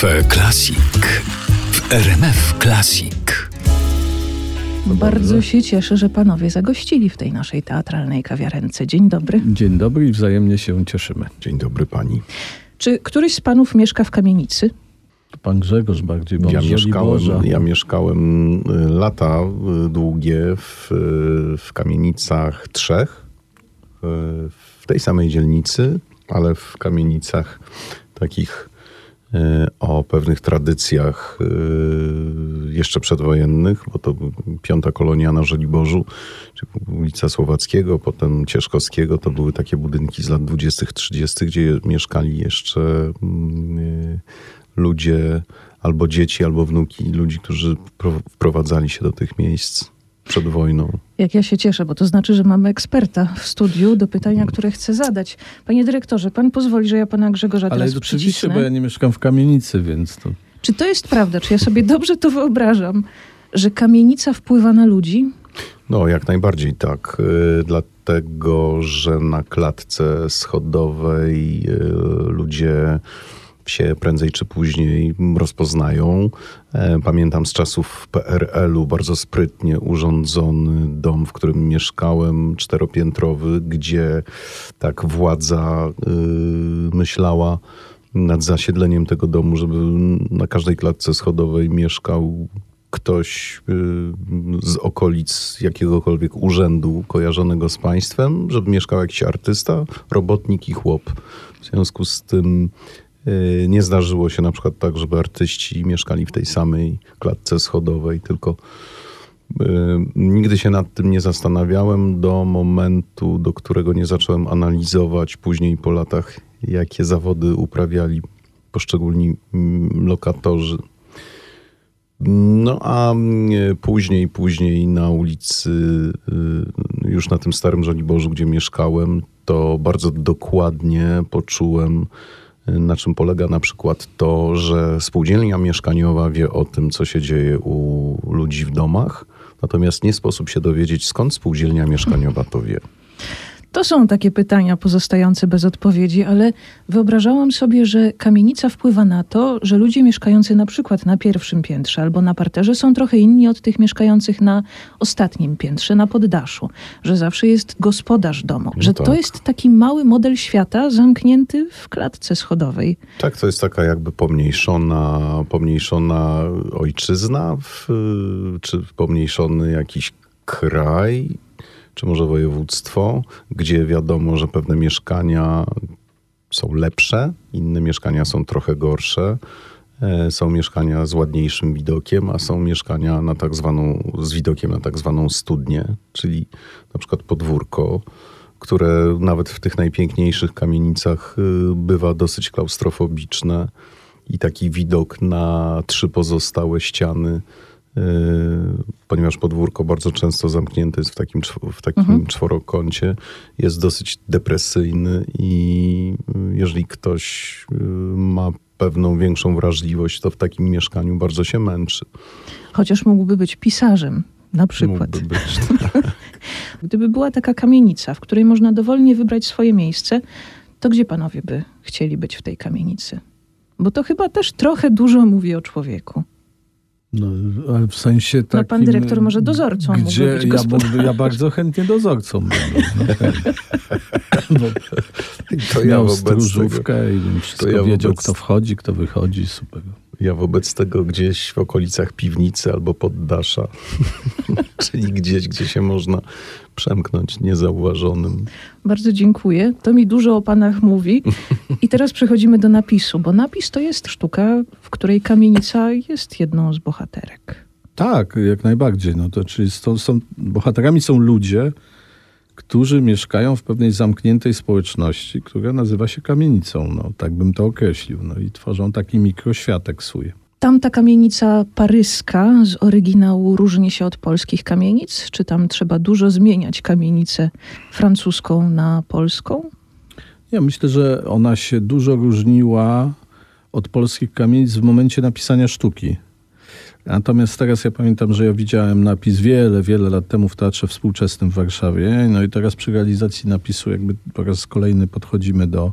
Cafe Classic w RMF Classic. Bardzo się cieszę, że panowie zagościli w tej naszej teatralnej kawiarence. Dzień dobry. Dzień dobry i wzajemnie się cieszymy. Dzień dobry pani. Czy któryś z panów mieszka w kamienicy? Pan Grzegorz bardziej, bo Ja mieszkałem, ja mieszkałem y, lata y, długie w, y, w kamienicach trzech, w tej samej dzielnicy, ale w kamienicach takich o pewnych tradycjach y, jeszcze przedwojennych, bo to piąta kolonia na Żoliborzu, czyli ulica Słowackiego, potem Cieszkowskiego, to były takie budynki z lat 20., 30., gdzie mieszkali jeszcze mm, y, ludzie, albo dzieci, albo wnuki ludzi, którzy wpro- wprowadzali się do tych miejsc przed wojną. Jak ja się cieszę, bo to znaczy, że mamy eksperta w studiu do pytania, które chcę zadać. Panie dyrektorze, pan pozwoli, że ja pana Grzegorza Ale teraz oczywiście, przycisnę? bo ja nie mieszkam w kamienicy, więc to... Czy to jest prawda? Czy ja sobie dobrze to wyobrażam, że kamienica wpływa na ludzi? No, jak najbardziej tak. Y, Dlatego, że na klatce schodowej y, ludzie się prędzej czy później rozpoznają. E, Pamiętam z czasów PRL-u bardzo sprytnie urządzony dom, w którym mieszkałem, czteropiętrowy, gdzie tak władza y, myślała nad zasiedleniem tego domu, żeby na każdej klatce schodowej mieszkał ktoś y, z okolic jakiegokolwiek urzędu kojarzonego z państwem, żeby mieszkał jakiś artysta, robotnik i chłop. W związku z tym nie zdarzyło się na przykład tak, żeby artyści mieszkali w tej samej klatce schodowej, tylko y, nigdy się nad tym nie zastanawiałem do momentu, do którego nie zacząłem analizować później po latach, jakie zawody uprawiali poszczególni mm, lokatorzy. No a mm, później, później na ulicy, y, już na tym starym Żoliborzu, gdzie mieszkałem, to bardzo dokładnie poczułem, y, na czym polega na przykład to, że spółdzielnia mieszkaniowa wie o tym, co się dzieje u ludzi w domach, natomiast nie sposób się dowiedzieć, skąd spółdzielnia mieszkaniowa to wie. To są takie pytania pozostające bez odpowiedzi, ale wyobrażałam sobie, że kamienica wpływa na to, że ludzie mieszkający na przykład na pierwszym piętrze albo na parterze są trochę inni od tych mieszkających na ostatnim piętrze, na poddaszu, że zawsze jest gospodarz domu, że to tak. jest taki mały model świata zamknięty w klatce schodowej. Tak, to jest taka jakby pomniejszona, pomniejszona ojczyzna, w, czy pomniejszony jakiś kraj, czy może województwo, gdzie wiadomo, że pewne mieszkania są lepsze, inne mieszkania są trochę gorsze. E, Są mieszkania z ładniejszym widokiem, a są mieszkania na tak zwaną, z widokiem na tak zwaną studnię, czyli na przykład podwórko, które nawet w tych najpiękniejszych kamienicach y, bywa dosyć klaustrofobiczne i taki widok na trzy pozostałe ściany, ponieważ podwórko bardzo często zamknięte jest w takim, w takim czworokącie, jest dosyć depresyjny i y, jeżeli ktoś y, ma pewną większą wrażliwość, to w takim mieszkaniu bardzo się męczy. Chociaż mógłby być pisarzem, na przykład. Mógłby być. Gdyby była taka kamienica, w której można dowolnie wybrać swoje miejsce, to gdzie panowie by chcieli być w tej kamienicy? Bo to chyba też trochę dużo mówi o człowieku. No, ale w sensie takim... No, pan dyrektor może dozorcą Gdzie być ja, mógłby, ja bardzo chętnie dozorcą będę. No. Bo To ja miał wobec tego, stróżówkę i bym wszystko ja wiedział, kto wchodzi, kto wychodzi. Super. Ja wobec tego gdzieś w okolicach piwnicy albo poddasza, czyli gdzieś, gdzie się można przemknąć niezauważonym. Bardzo dziękuję. To mi dużo o panach mówi. I teraz przechodzimy do napisu, bo napis to jest sztuka, w której kamienica jest jedną z bohaterek. Tak, jak najbardziej. No to czyli są, są, bohaterami są ludzie, którzy mieszkają w pewnej zamkniętej społeczności, która nazywa się kamienicą. No, tak bym to określił. No i tworzą taki mikroświatek swój. Tam ta kamienica paryska z oryginału różni się od polskich kamienic? Czy tam trzeba dużo zmieniać kamienicę francuską na polską? Ja myślę, że ona się dużo różniła od polskich kamienic w momencie napisania sztuki. Natomiast teraz ja pamiętam, że ja widziałem napis wiele, wiele lat temu w Teatrze Współczesnym w Warszawie. No i teraz przy realizacji napisu jakby po raz kolejny podchodzimy do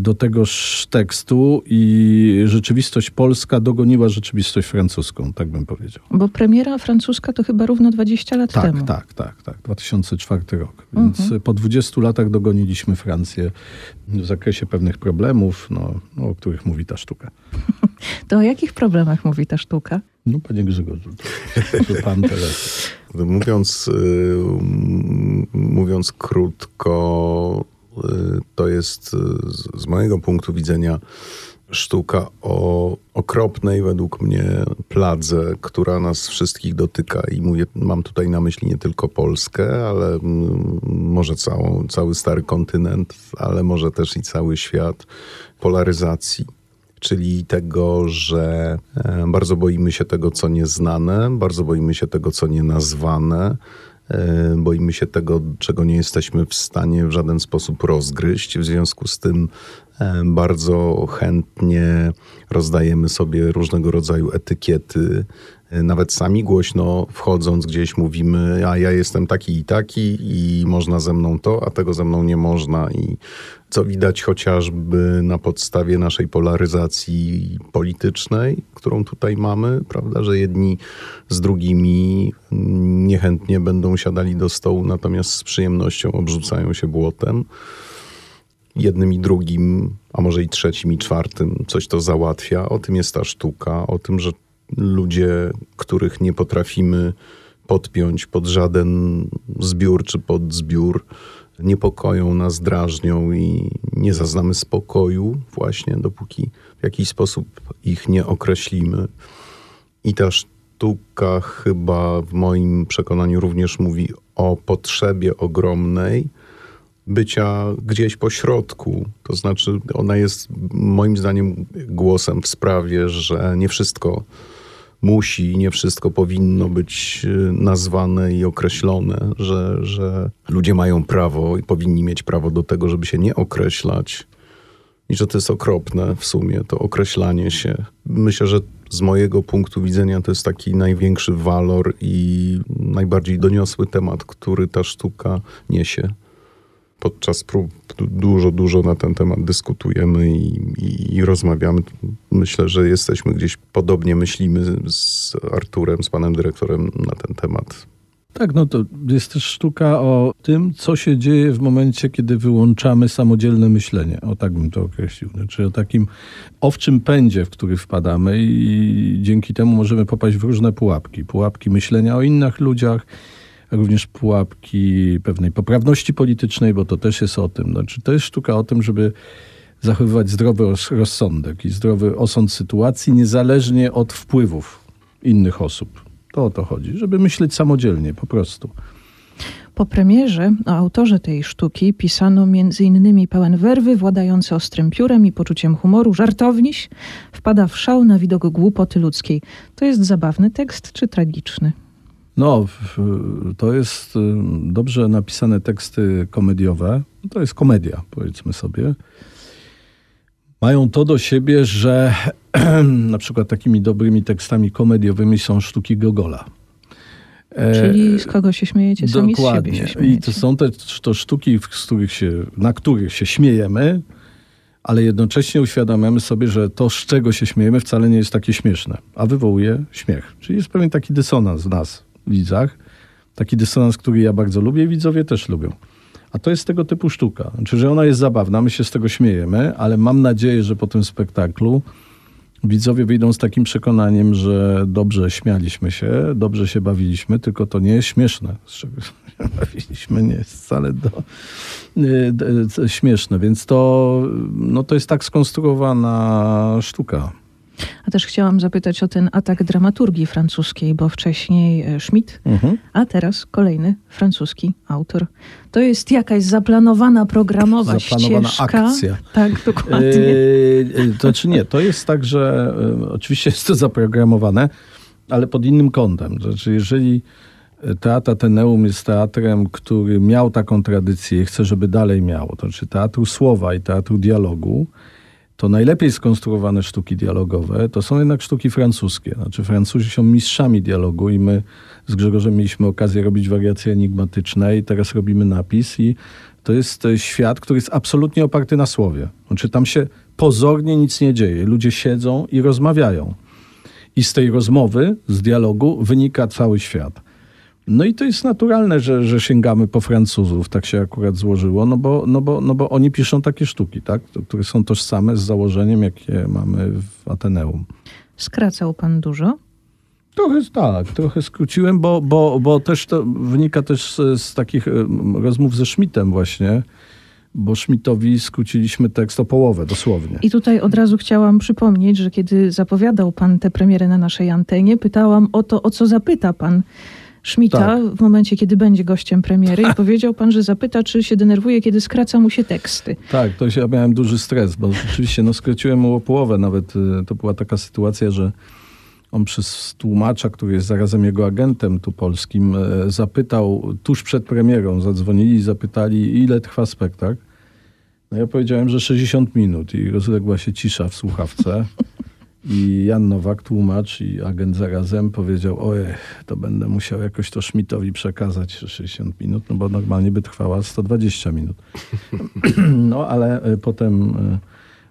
do tegoż tekstu i rzeczywistość polska dogoniła rzeczywistość francuską, tak bym powiedział. Bo premiera francuska to chyba równo 20 lat Tak, temu. tak, tak, tak. 2004 rok. Więc Mhm. po 20 latach dogoniliśmy Francję w zakresie pewnych problemów, no, no, o których mówi ta sztuka. To o jakich problemach mówi ta sztuka? No, panie Grzegorzu, to, to pan teraz. Mówiąc, y, m- mówiąc krótko, y, to jest y, z, mojego punktu widzenia sztuka o okropnej według mnie pladze, która nas wszystkich dotyka. I mówię, mam tutaj na myśli nie tylko Polskę, ale mm, może całą, cały stary kontynent, ale może też i cały świat polaryzacji. Czyli tego, że e, bardzo boimy się tego, co nieznane, bardzo boimy się tego, co nienazwane, boimy się tego, czego nie jesteśmy w stanie w żaden sposób rozgryźć. W związku z tym e, bardzo chętnie rozdajemy sobie różnego rodzaju etykiety. E, Nawet sami głośno wchodząc gdzieś mówimy, a ja jestem taki i taki i można ze mną to, a tego ze mną nie można. I co widać chociażby na podstawie naszej polaryzacji politycznej, którą tutaj mamy, prawda, że jedni z drugimi niechętnie będą siadali do stołu, natomiast z przyjemnością obrzucają się błotem. Jednym i drugim, a może i trzecim i czwartym coś to załatwia. O tym jest ta sztuka, o tym, że ludzie, których nie potrafimy podpiąć pod żaden zbiór czy podzbiór, niepokoją nas, drażnią i nie zaznamy spokoju właśnie, dopóki w jakiś sposób ich nie określimy. I ta sztuka chyba w moim przekonaniu również mówi o potrzebie ogromnej bycia gdzieś po środku. To znaczy, ona jest moim zdaniem głosem w sprawie, że nie wszystko musi, nie wszystko powinno być y, nazwane i określone, że, że ludzie mają prawo i powinni mieć prawo do tego, żeby się nie określać. I że to jest okropne w sumie, to określanie się. Myślę, że z mojego punktu widzenia to jest taki największy walor i najbardziej doniosły temat, który ta sztuka niesie. Podczas prób du- dużo, dużo na ten temat dyskutujemy i, i, i rozmawiamy. Myślę, że jesteśmy gdzieś podobnie myślimy z Arturem, z panem dyrektorem na ten temat. Tak, no to jest też sztuka o tym, co się dzieje w momencie, kiedy wyłączamy samodzielne myślenie. O tak bym to określił. Znaczy o takim owczym pędzie, w który wpadamy i dzięki temu możemy popaść w różne pułapki. Pułapki myślenia o innych ludziach, również pułapki pewnej poprawności politycznej, bo to też jest o tym. Znaczy to jest sztuka o tym, żeby zachowywać zdrowy roz- rozsądek i zdrowy osąd sytuacji, niezależnie od wpływów innych osób. To o to chodzi, żeby myśleć samodzielnie, po prostu. Po premierze o autorze tej sztuki pisano m.in. pełen werwy, władający ostrym piórem i poczuciem humoru, żartowniś, wpada w szał na widok głupoty ludzkiej. To jest zabawny tekst czy tragiczny? No, to jest y, dobrze napisane teksty komediowe. To jest komedia, powiedzmy sobie. Mają to do siebie, że na przykład takimi dobrymi tekstami komediowymi są sztuki Gogola. E, Czyli z kogo się śmiejecie? Sami z siebie się I śmiejecie. to są te to sztuki, których się, na których się śmiejemy, ale jednocześnie uświadamiamy sobie, że to, z czego się śmiejemy, wcale nie jest takie śmieszne, a wywołuje śmiech. Czyli jest pewien taki dysonans w nas, widzach. Taki dysonans, który ja bardzo lubię widzowie też lubią. A to jest tego typu sztuka. Znaczy, że ona jest zabawna, my się z tego śmiejemy, ale mam nadzieję, że po tym spektaklu widzowie wyjdą z takim przekonaniem, że dobrze śmialiśmy się, dobrze się bawiliśmy, tylko to nie jest śmieszne, z czego się bawiliśmy, nie jest wcale do, y, d- śmieszne. Więc to, no to jest tak skonstruowana sztuka. A też chciałam zapytać o ten atak dramaturgii francuskiej, bo wcześniej e, Schmidt, Mhm. a teraz kolejny francuski autor. To jest jakaś zaplanowana programowa Zaplanowana ścieżka. akcja. Tak, dokładnie. Yy, to czy nie? To jest tak, że y, oczywiście jest to zaprogramowane, ale pod innym kątem. Znaczy, jeżeli Teatr Ateneum jest teatrem, który miał taką tradycję i chce, żeby dalej miało, to znaczy teatru słowa i teatru dialogu, to najlepiej skonstruowane sztuki dialogowe to są jednak sztuki francuskie. Znaczy Francuzi są mistrzami dialogu i my z Grzegorzem mieliśmy okazję robić wariacje enigmatyczne i teraz robimy napis i to jest e, świat, który jest absolutnie oparty na słowie. Znaczy tam się pozornie nic nie dzieje. Ludzie siedzą i rozmawiają. I z tej rozmowy, z dialogu wynika cały świat. No i to jest naturalne, że, że sięgamy po Francuzów, tak się akurat złożyło, no bo, no, bo, no bo oni piszą takie sztuki, tak? które są tożsame z założeniem, jakie mamy w Ateneum. Skracał pan dużo? Trochę tak, trochę skróciłem, bo, bo, bo też to wynika też z, z takich rozmów ze Schmidtem właśnie, bo Schmidtowi skróciliśmy tekst o połowę, dosłownie. I tutaj od razu chciałam przypomnieć, że kiedy zapowiadał pan tę premierę na naszej antenie, pytałam o to, o co zapyta pan Schmidta tak. w momencie, kiedy będzie gościem premiery i powiedział pan, że zapyta, czy się denerwuje, kiedy skraca mu się teksty. Tak, to się, ja miałem duży stres, bo rzeczywiście no, skróciłem mu o połowę. Nawet y, to była taka sytuacja, że on przez tłumacza, który jest zarazem jego agentem tu polskim, e, zapytał tuż przed premierą, zadzwonili i zapytali, ile trwa spektakl. No ja powiedziałem, że 60 minut i rozległa się cisza w słuchawce. I Jan Nowak, tłumacz i agent zarazem powiedział, ojej, to będę musiał jakoś to Schmidtowi przekazać 60 minut, no bo normalnie by trwała 120 minut. No ale e, potem e,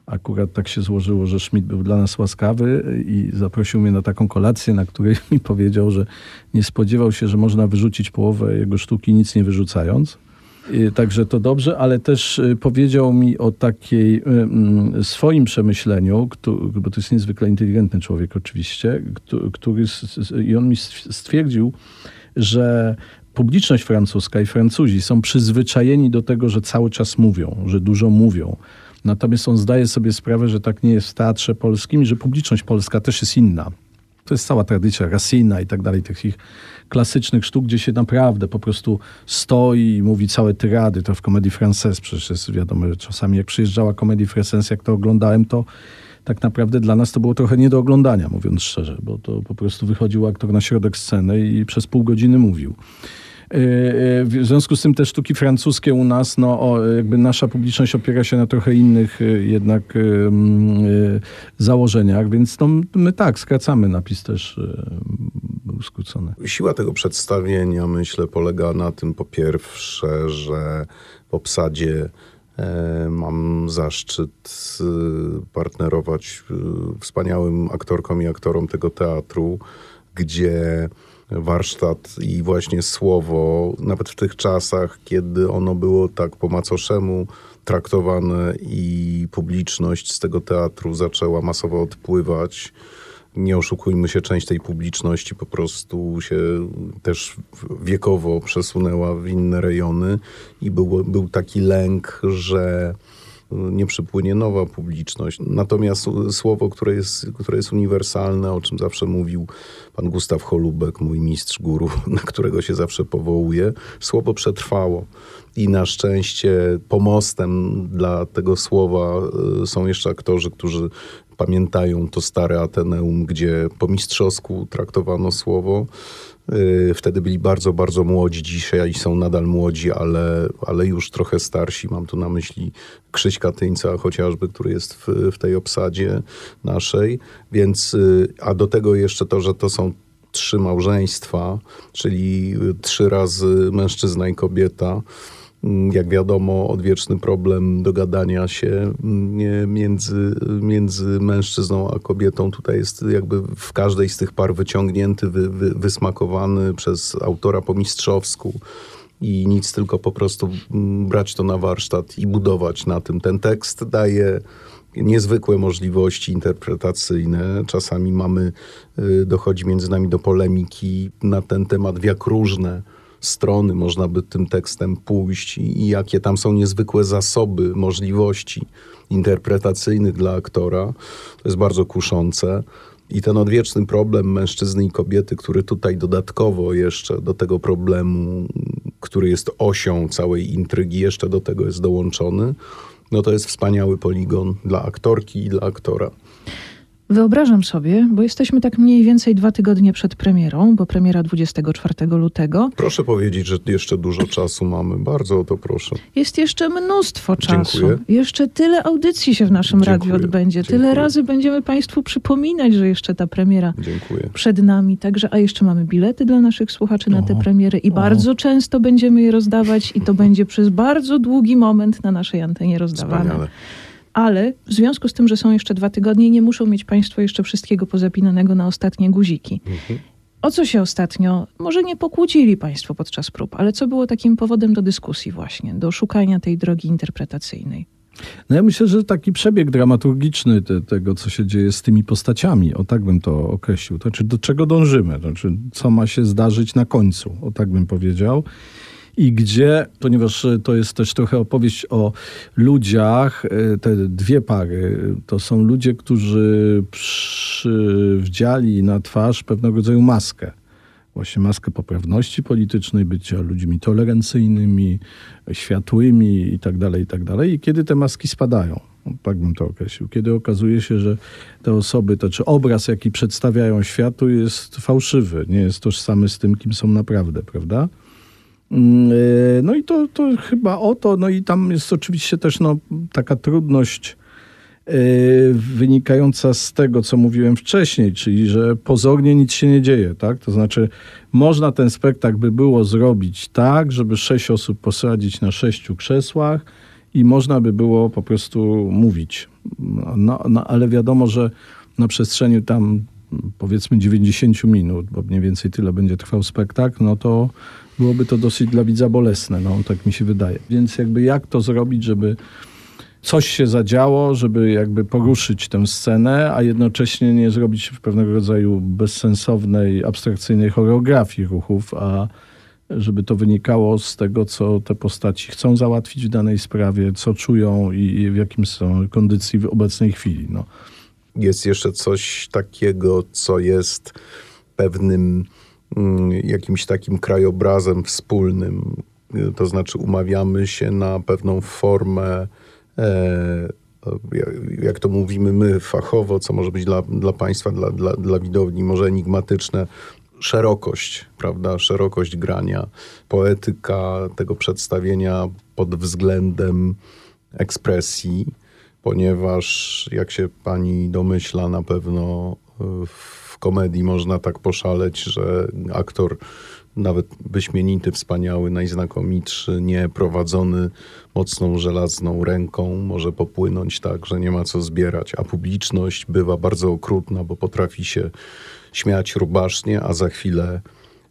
akurat tak się złożyło, że Schmidt był dla nas łaskawy i zaprosił mnie na taką kolację, na której mi powiedział, że nie spodziewał się, że można wyrzucić połowę jego sztuki nic nie wyrzucając. Także to dobrze, ale też y, powiedział mi o takiej y, mm, swoim przemyśleniu, bo to jest niezwykle inteligentny człowiek oczywiście, który, i on mi stwierdził, że publiczność francuska i Francuzi są przyzwyczajeni do tego, że cały czas mówią, że dużo mówią. Natomiast on zdaje sobie sprawę, że tak nie jest w teatrze polskim że publiczność polska też jest inna. To jest cała tradycja Racina i tak dalej, tych ich klasycznych sztuk, gdzie się naprawdę po prostu stoi i mówi całe tyrady. To w komedii Française przecież jest wiadomo, że czasami jak przyjeżdżała komedii Française, jak to oglądałem, to tak naprawdę dla nas to było trochę nie do oglądania, mówiąc szczerze, bo to po prostu wychodził aktor na środek sceny i przez pół godziny mówił. E, e, w związku z tym te sztuki francuskie u nas, no jakby nasza publiczność opiera się na trochę innych e, jednak założeniach, więc no, my tak, skracamy napis też był skrócony. Siła tego przedstawienia myślę polega na tym po pierwsze, że w obsadzie Mam zaszczyt partnerować wspaniałym aktorkom i aktorom tego teatru, gdzie warsztat i właśnie słowo, nawet w tych czasach, kiedy ono było tak po macoszemu traktowane i publiczność z tego teatru zaczęła masowo odpływać. Nie oszukujmy się, część tej publiczności po prostu się też wiekowo przesunęła w inne rejony i był, był taki lęk, że nie przypłynie nowa publiczność. Natomiast słowo, które jest, które jest uniwersalne, o czym zawsze mówił pan Gustaw Holubek, mój mistrz guru, na którego się zawsze powołuje, słowo przetrwało. I na szczęście pomostem dla tego słowa y, są jeszcze aktorzy, którzy pamiętają to stare Ateneum, gdzie po mistrzowsku traktowano słowo. Y, wtedy byli bardzo, bardzo młodzi, dzisiaj są nadal młodzi, ale, ale już trochę starsi. Mam tu na myśli Krzyśka Tyńca chociażby, który jest w, w tej obsadzie naszej. Więc, y, a do tego jeszcze to, że to są trzy małżeństwa, czyli trzy razy mężczyzna i kobieta jak wiadomo, odwieczny problem dogadania się mm, między, między mężczyzną a kobietą tutaj jest jakby w każdej z tych par wyciągnięty, wy, wy, wysmakowany przez autora po mistrzowsku i nic, tylko po prostu mm, brać to na warsztat i budować na tym. Ten tekst daje niezwykłe możliwości interpretacyjne. Czasami mamy, y, dochodzi między nami do polemiki na ten temat, w jak różne strony można by tym tekstem pójść i jakie tam są niezwykłe zasoby możliwości interpretacyjnych dla aktora. To jest bardzo kuszące. I ten odwieczny problem mężczyzny i kobiety, który tutaj dodatkowo jeszcze do tego problemu, który jest osią całej intrygi, jeszcze do tego jest dołączony, no to jest wspaniały poligon dla aktorki i dla aktora. Wyobrażam sobie, bo jesteśmy tak mniej więcej dwa tygodnie przed premierą, bo premiera 24 lutego. Proszę powiedzieć, że jeszcze dużo czasu mamy. Bardzo o to proszę. Jest jeszcze mnóstwo czasu. Dziękuję. Jeszcze tyle audycji się w naszym Dziękuję. radiu odbędzie. Tyle Dziękuję. razy będziemy Państwu przypominać, że jeszcze ta premiera Dziękuję. przed nami. Także, a jeszcze mamy bilety dla naszych słuchaczy na te premiery i bardzo często będziemy je rozdawać i to będzie przez bardzo długi moment na naszej antenie rozdawane. Wspaniale. Ale w związku z tym, że są jeszcze dwa tygodnie, nie muszą mieć Państwo jeszcze wszystkiego pozapinanego na ostatnie guziki. Mhm. O co się ostatnio, może nie pokłócili Państwo podczas prób, ale co było takim powodem do dyskusji właśnie, do szukania tej drogi interpretacyjnej? No ja myślę, że taki przebieg dramaturgiczny te, tego, co się dzieje z tymi postaciami, o tak bym to określił. To znaczy, do czego dążymy, to znaczy, co ma się zdarzyć na końcu, o tak bym powiedział. I gdzie, ponieważ e, to jest też trochę opowieść o ludziach, e, te dwie pary, to są ludzie, którzy przywdziali na twarz pewnego rodzaju maskę właśnie maskę poprawności politycznej, bycia ludźmi tolerancyjnymi, światłymi i tak dalej, i tak. I kiedy te maski spadają, no, tak bym to określił, kiedy okazuje się, że te osoby, to czy obraz, jaki przedstawiają światu jest fałszywy, nie jest tożsamy z tym, kim są naprawdę, prawda? Mm, e, No i to, to chyba o to, no i tam jest oczywiście też no, taka trudność e, wynikająca z tego, co mówiłem wcześniej, czyli że pozornie nic się nie dzieje, tak? To znaczy, można ten spektakl by było zrobić tak, żeby sześć osób posadzić na sześciu krzesłach i można by było po prostu mówić. No, no, ale wiadomo, że na przestrzeni tam powiedzmy 90 minut, bo mniej więcej tyle będzie trwał spektakl, no to byłoby to dosyć dla widza bolesne, no tak mi się wydaje. Więc jakby jak to zrobić, żeby coś się zadziało, żeby jakby poruszyć tę scenę, a jednocześnie nie zrobić pewnego rodzaju bezsensownej, abstrakcyjnej choreografii ruchów, a żeby to wynikało z tego, co te postaci chcą załatwić w danej sprawie, co czują i, i w jakim są kondycji w obecnej chwili. No. Jest jeszcze coś takiego, co jest pewnym jakimś takim krajobrazem wspólnym. Y, To znaczy, umawiamy się na pewną formę, e, jak- to mówimy my fachowo, co może być dla, dla państwa, dla, dla, dla widowni, może enigmatyczne. Szerokość, prawda? Szerokość grania, poetyka tego przedstawienia pod względem ekspresji ponieważ jak się pani domyśla, na pewno w komedii można tak poszaleć, że aktor nawet wyśmienity, wspaniały, najznakomitszy, nie prowadzony mocną żelazną ręką może popłynąć tak, że nie ma co zbierać, a publiczność bywa bardzo okrutna, bo potrafi się śmiać rubasznie, a za chwilę,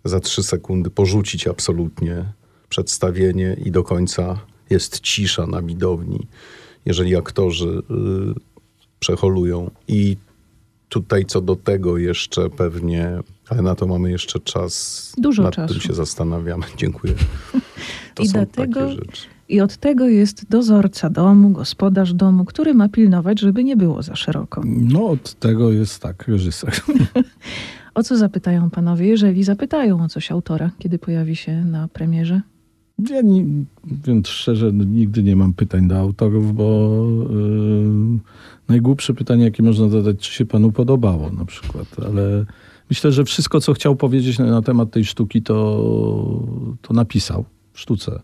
za trzy sekundy porzucić absolutnie przedstawienie i do końca jest cisza na widowni jeżeli aktorzy y, przeholują. I tutaj co do tego jeszcze pewnie, ale na to mamy jeszcze czas. Dużo Nad czasu. tym się zastanawiamy. Dziękuję. To I są dlatego- takie rzeczy. I od tego jest dozorca domu, gospodarz domu, który ma pilnować, żeby nie było za szeroko. no od tego jest tak reżyser. O co zapytają panowie, jeżeli zapytają o coś autora, kiedy pojawi się na premierze? Ja nie, mówiąc szczerze, no, nigdy nie mam pytań do autorów, bo yy, najgłupsze pytanie, jakie można zadać, czy się panu podobało na przykład, ale myślę, że wszystko, co chciał powiedzieć na, na temat tej sztuki, to, to napisał w sztuce.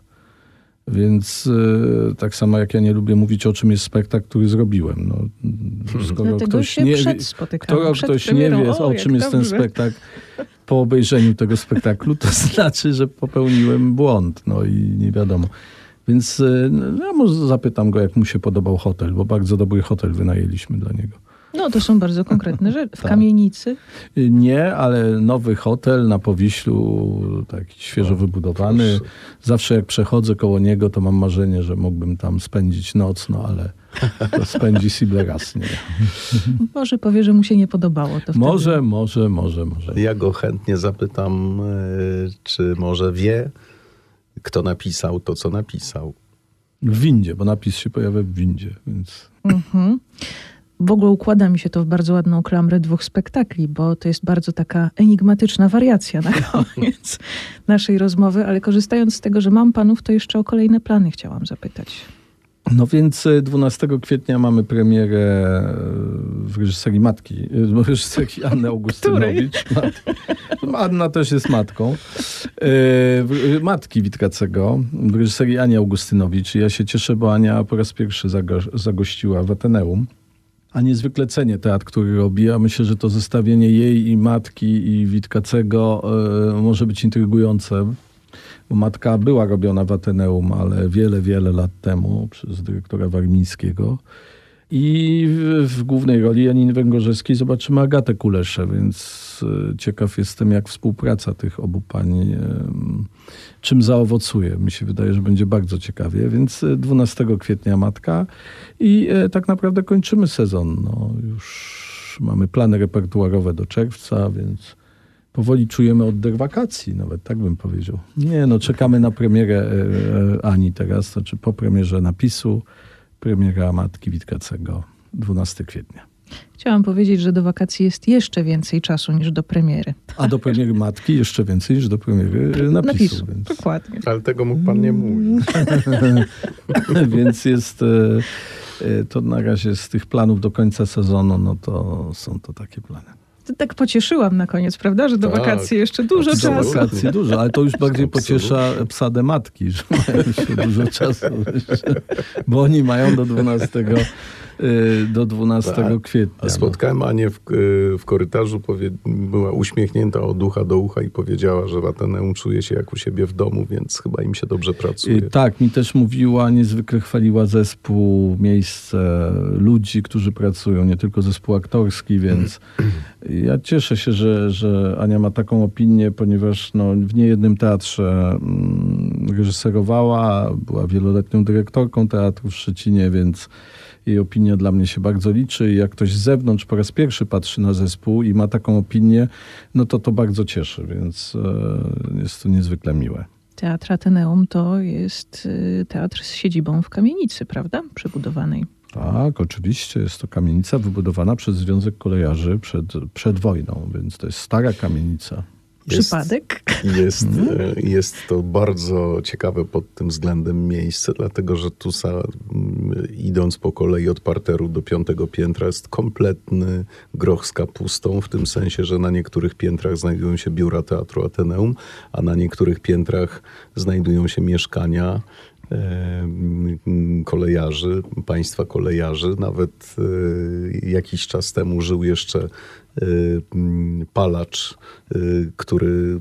Więc yy, tak samo jak ja nie lubię mówić, o czym jest spektakl, który zrobiłem. No, skoro Dlatego ktoś nie wie, skoro ktoś nie wie, o, jak czym jest ten dobrze. spektakl, po obejrzeniu tego spektaklu, to znaczy, że popełniłem błąd. No i nie wiadomo. Więc y, no, ja może zapytam go, jak mu się podobał hotel, bo bardzo dobry hotel wynajęliśmy dla niego. No to są bardzo konkretne rzeczy. W Tak. kamienicy. Y, Nie, ale nowy hotel na Powiślu, taki świeżo wybudowany. Zawsze jak przechodzę koło niego, to mam marzenie, że mógłbym tam spędzić noc, no ale to spędzi Sible raz, nie. Może powie, że mu się nie podobało. To Może, wtedy... może, może, może. Ja go chętnie zapytam, y, czy może wie, kto napisał to, co napisał. W windzie, bo napis się pojawia w windzie, więc... Mhm. W ogóle układa mi się to w bardzo ładną klamrę dwóch spektakli, bo to jest bardzo taka enigmatyczna wariacja na koniec naszej rozmowy, ale korzystając z tego, że mam panów, to jeszcze o kolejne plany chciałam zapytać. No więc e, 12 kwietnia mamy premierę e, w reżyserii matki, e, w reżyserii Anny Augustynowicz. Mat- Anna też jest matką. E, Matki Witkacego w reżyserii Ani Augustynowicz. Ja się cieszę, bo Ania po raz pierwszy zago- zagościła w Ateneum. A niezwykle cenię teatr, który robi, a myślę, że to zestawienie jej i matki i Witkacego e, może być intrygujące. Bo matka była robiona w Ateneum, ale wiele, wiele lat temu przez dyrektora Warmińskiego. I w, głównej roli Janiny Węgorzewskiej zobaczymy Agatę Kuleszę, więc e, ciekaw jestem, jak współpraca tych obu pań, em, czym zaowocuje. Mi się wydaje, że będzie bardzo ciekawie, więc e, 12 kwietnia Matka i e, tak naprawdę kończymy sezon. No, już mamy plany repertuarowe do czerwca, więc powoli czujemy oddech wakacji, nawet tak bym powiedział. Nie, no czekamy na premierę e, e, Ani teraz, znaczy po premierze napisu, premiera Matki Witkacego 12 kwietnia. Chciałam powiedzieć, że do wakacji jest jeszcze więcej czasu niż do premiery. A do premiery Matki jeszcze więcej niż do premiery e, napisu. Napisu, Więc, dokładnie. Ale tego mógł pan nie mówić. więc jest to na razie z tych planów do końca sezonu, no to są to takie plany. Tak pocieszyłam na koniec, prawda, że do Tak. wakacji jeszcze dużo Do czasu. Absolutnie. wakacji dużo, ale to już bardziej pociesza psadę matki, że mają jeszcze dużo czasu. jeszcze, Bo oni mają do 12, y, do 12 Tak. kwietnia. A spotkałem Anię w, y, w korytarzu, powie, była uśmiechnięta od ucha do ucha i powiedziała, że w Ateneum czuje się jak u siebie w domu, więc chyba im się dobrze pracuje. I tak, mi też mówiła, niezwykle chwaliła zespół, miejsce, ludzi, którzy pracują, nie tylko zespół aktorski, więc ja cieszę się, że, że Ania ma taką opinię, ponieważ no, w niejednym teatrze mm, reżyserowała, była wieloletnią dyrektorką teatru w Szczecinie, więc jej opinia dla mnie się bardzo liczy i jak ktoś z zewnątrz po raz pierwszy patrzy na zespół i ma taką opinię, no to to bardzo cieszy, więc e, jest to niezwykle miłe. Teatr Ateneum to jest y, teatr z siedzibą w kamienicy, prawda? Przebudowanej. Tak, oczywiście. Jest to kamienica wybudowana przez Związek Kolejarzy przed, przed wojną, więc to jest stara kamienica. Przypadek? Jest, Mhm. e, jest to bardzo ciekawe pod tym względem miejsce, dlatego że tu sa, m, idąc po kolei od parteru do piątego piętra jest kompletny groch z kapustą, w tym sensie, że na niektórych piętrach znajdują się biura Teatru Ateneum, a na niektórych piętrach znajdują się mieszkania e, m, kolejarzy, państwa kolejarzy. Nawet e, jakiś czas temu żył jeszcze mm, palacz, y, który y,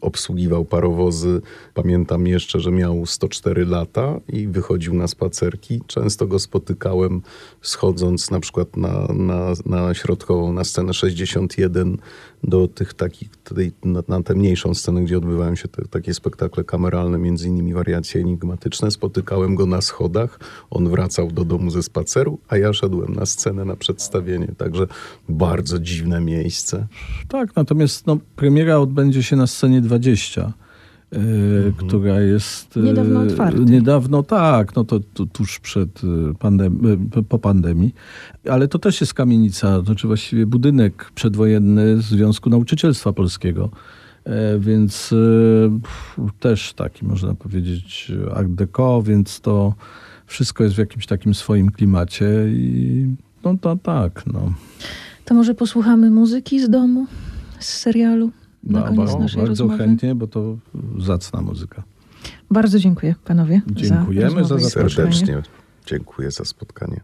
obsługiwał parowozy. Pamiętam jeszcze, że miał 104 lata i wychodził na spacerki. Często go spotykałem schodząc na przykład na, na, na środkową, na scenę 61 do tych takich, tej, na, na tę mniejszą scenę, gdzie odbywają się te, takie spektakle kameralne, między innymi wariacje enigmatyczne. Spotykałem go na schodach, on wracał do domu ze spaceru, a ja szedłem na scenę, na przedstawienie. Także bardzo dziwne miejsce. Tak, natomiast no, premiera odbędzie się na scenie 20. e, Która jest. e, Niedawno otwarta. Niedawno, tak, no to, to tuż przed e, pandem- po pandemii. Ale to też jest kamienica, to znaczy właściwie budynek przedwojenny Związku Nauczycielstwa Polskiego. E, Więc e, też taki, można powiedzieć, art deco, więc to wszystko jest w jakimś takim swoim klimacie i no to tak, no. To może posłuchamy muzyki z domu, z serialu na Ba- koniec ba- naszej bardzo rozmowy. chętnie, bo to zacna muzyka. Bardzo dziękuję panowie Dziękujemy za, za spotkanie. Serdecznie dziękuję za spotkanie.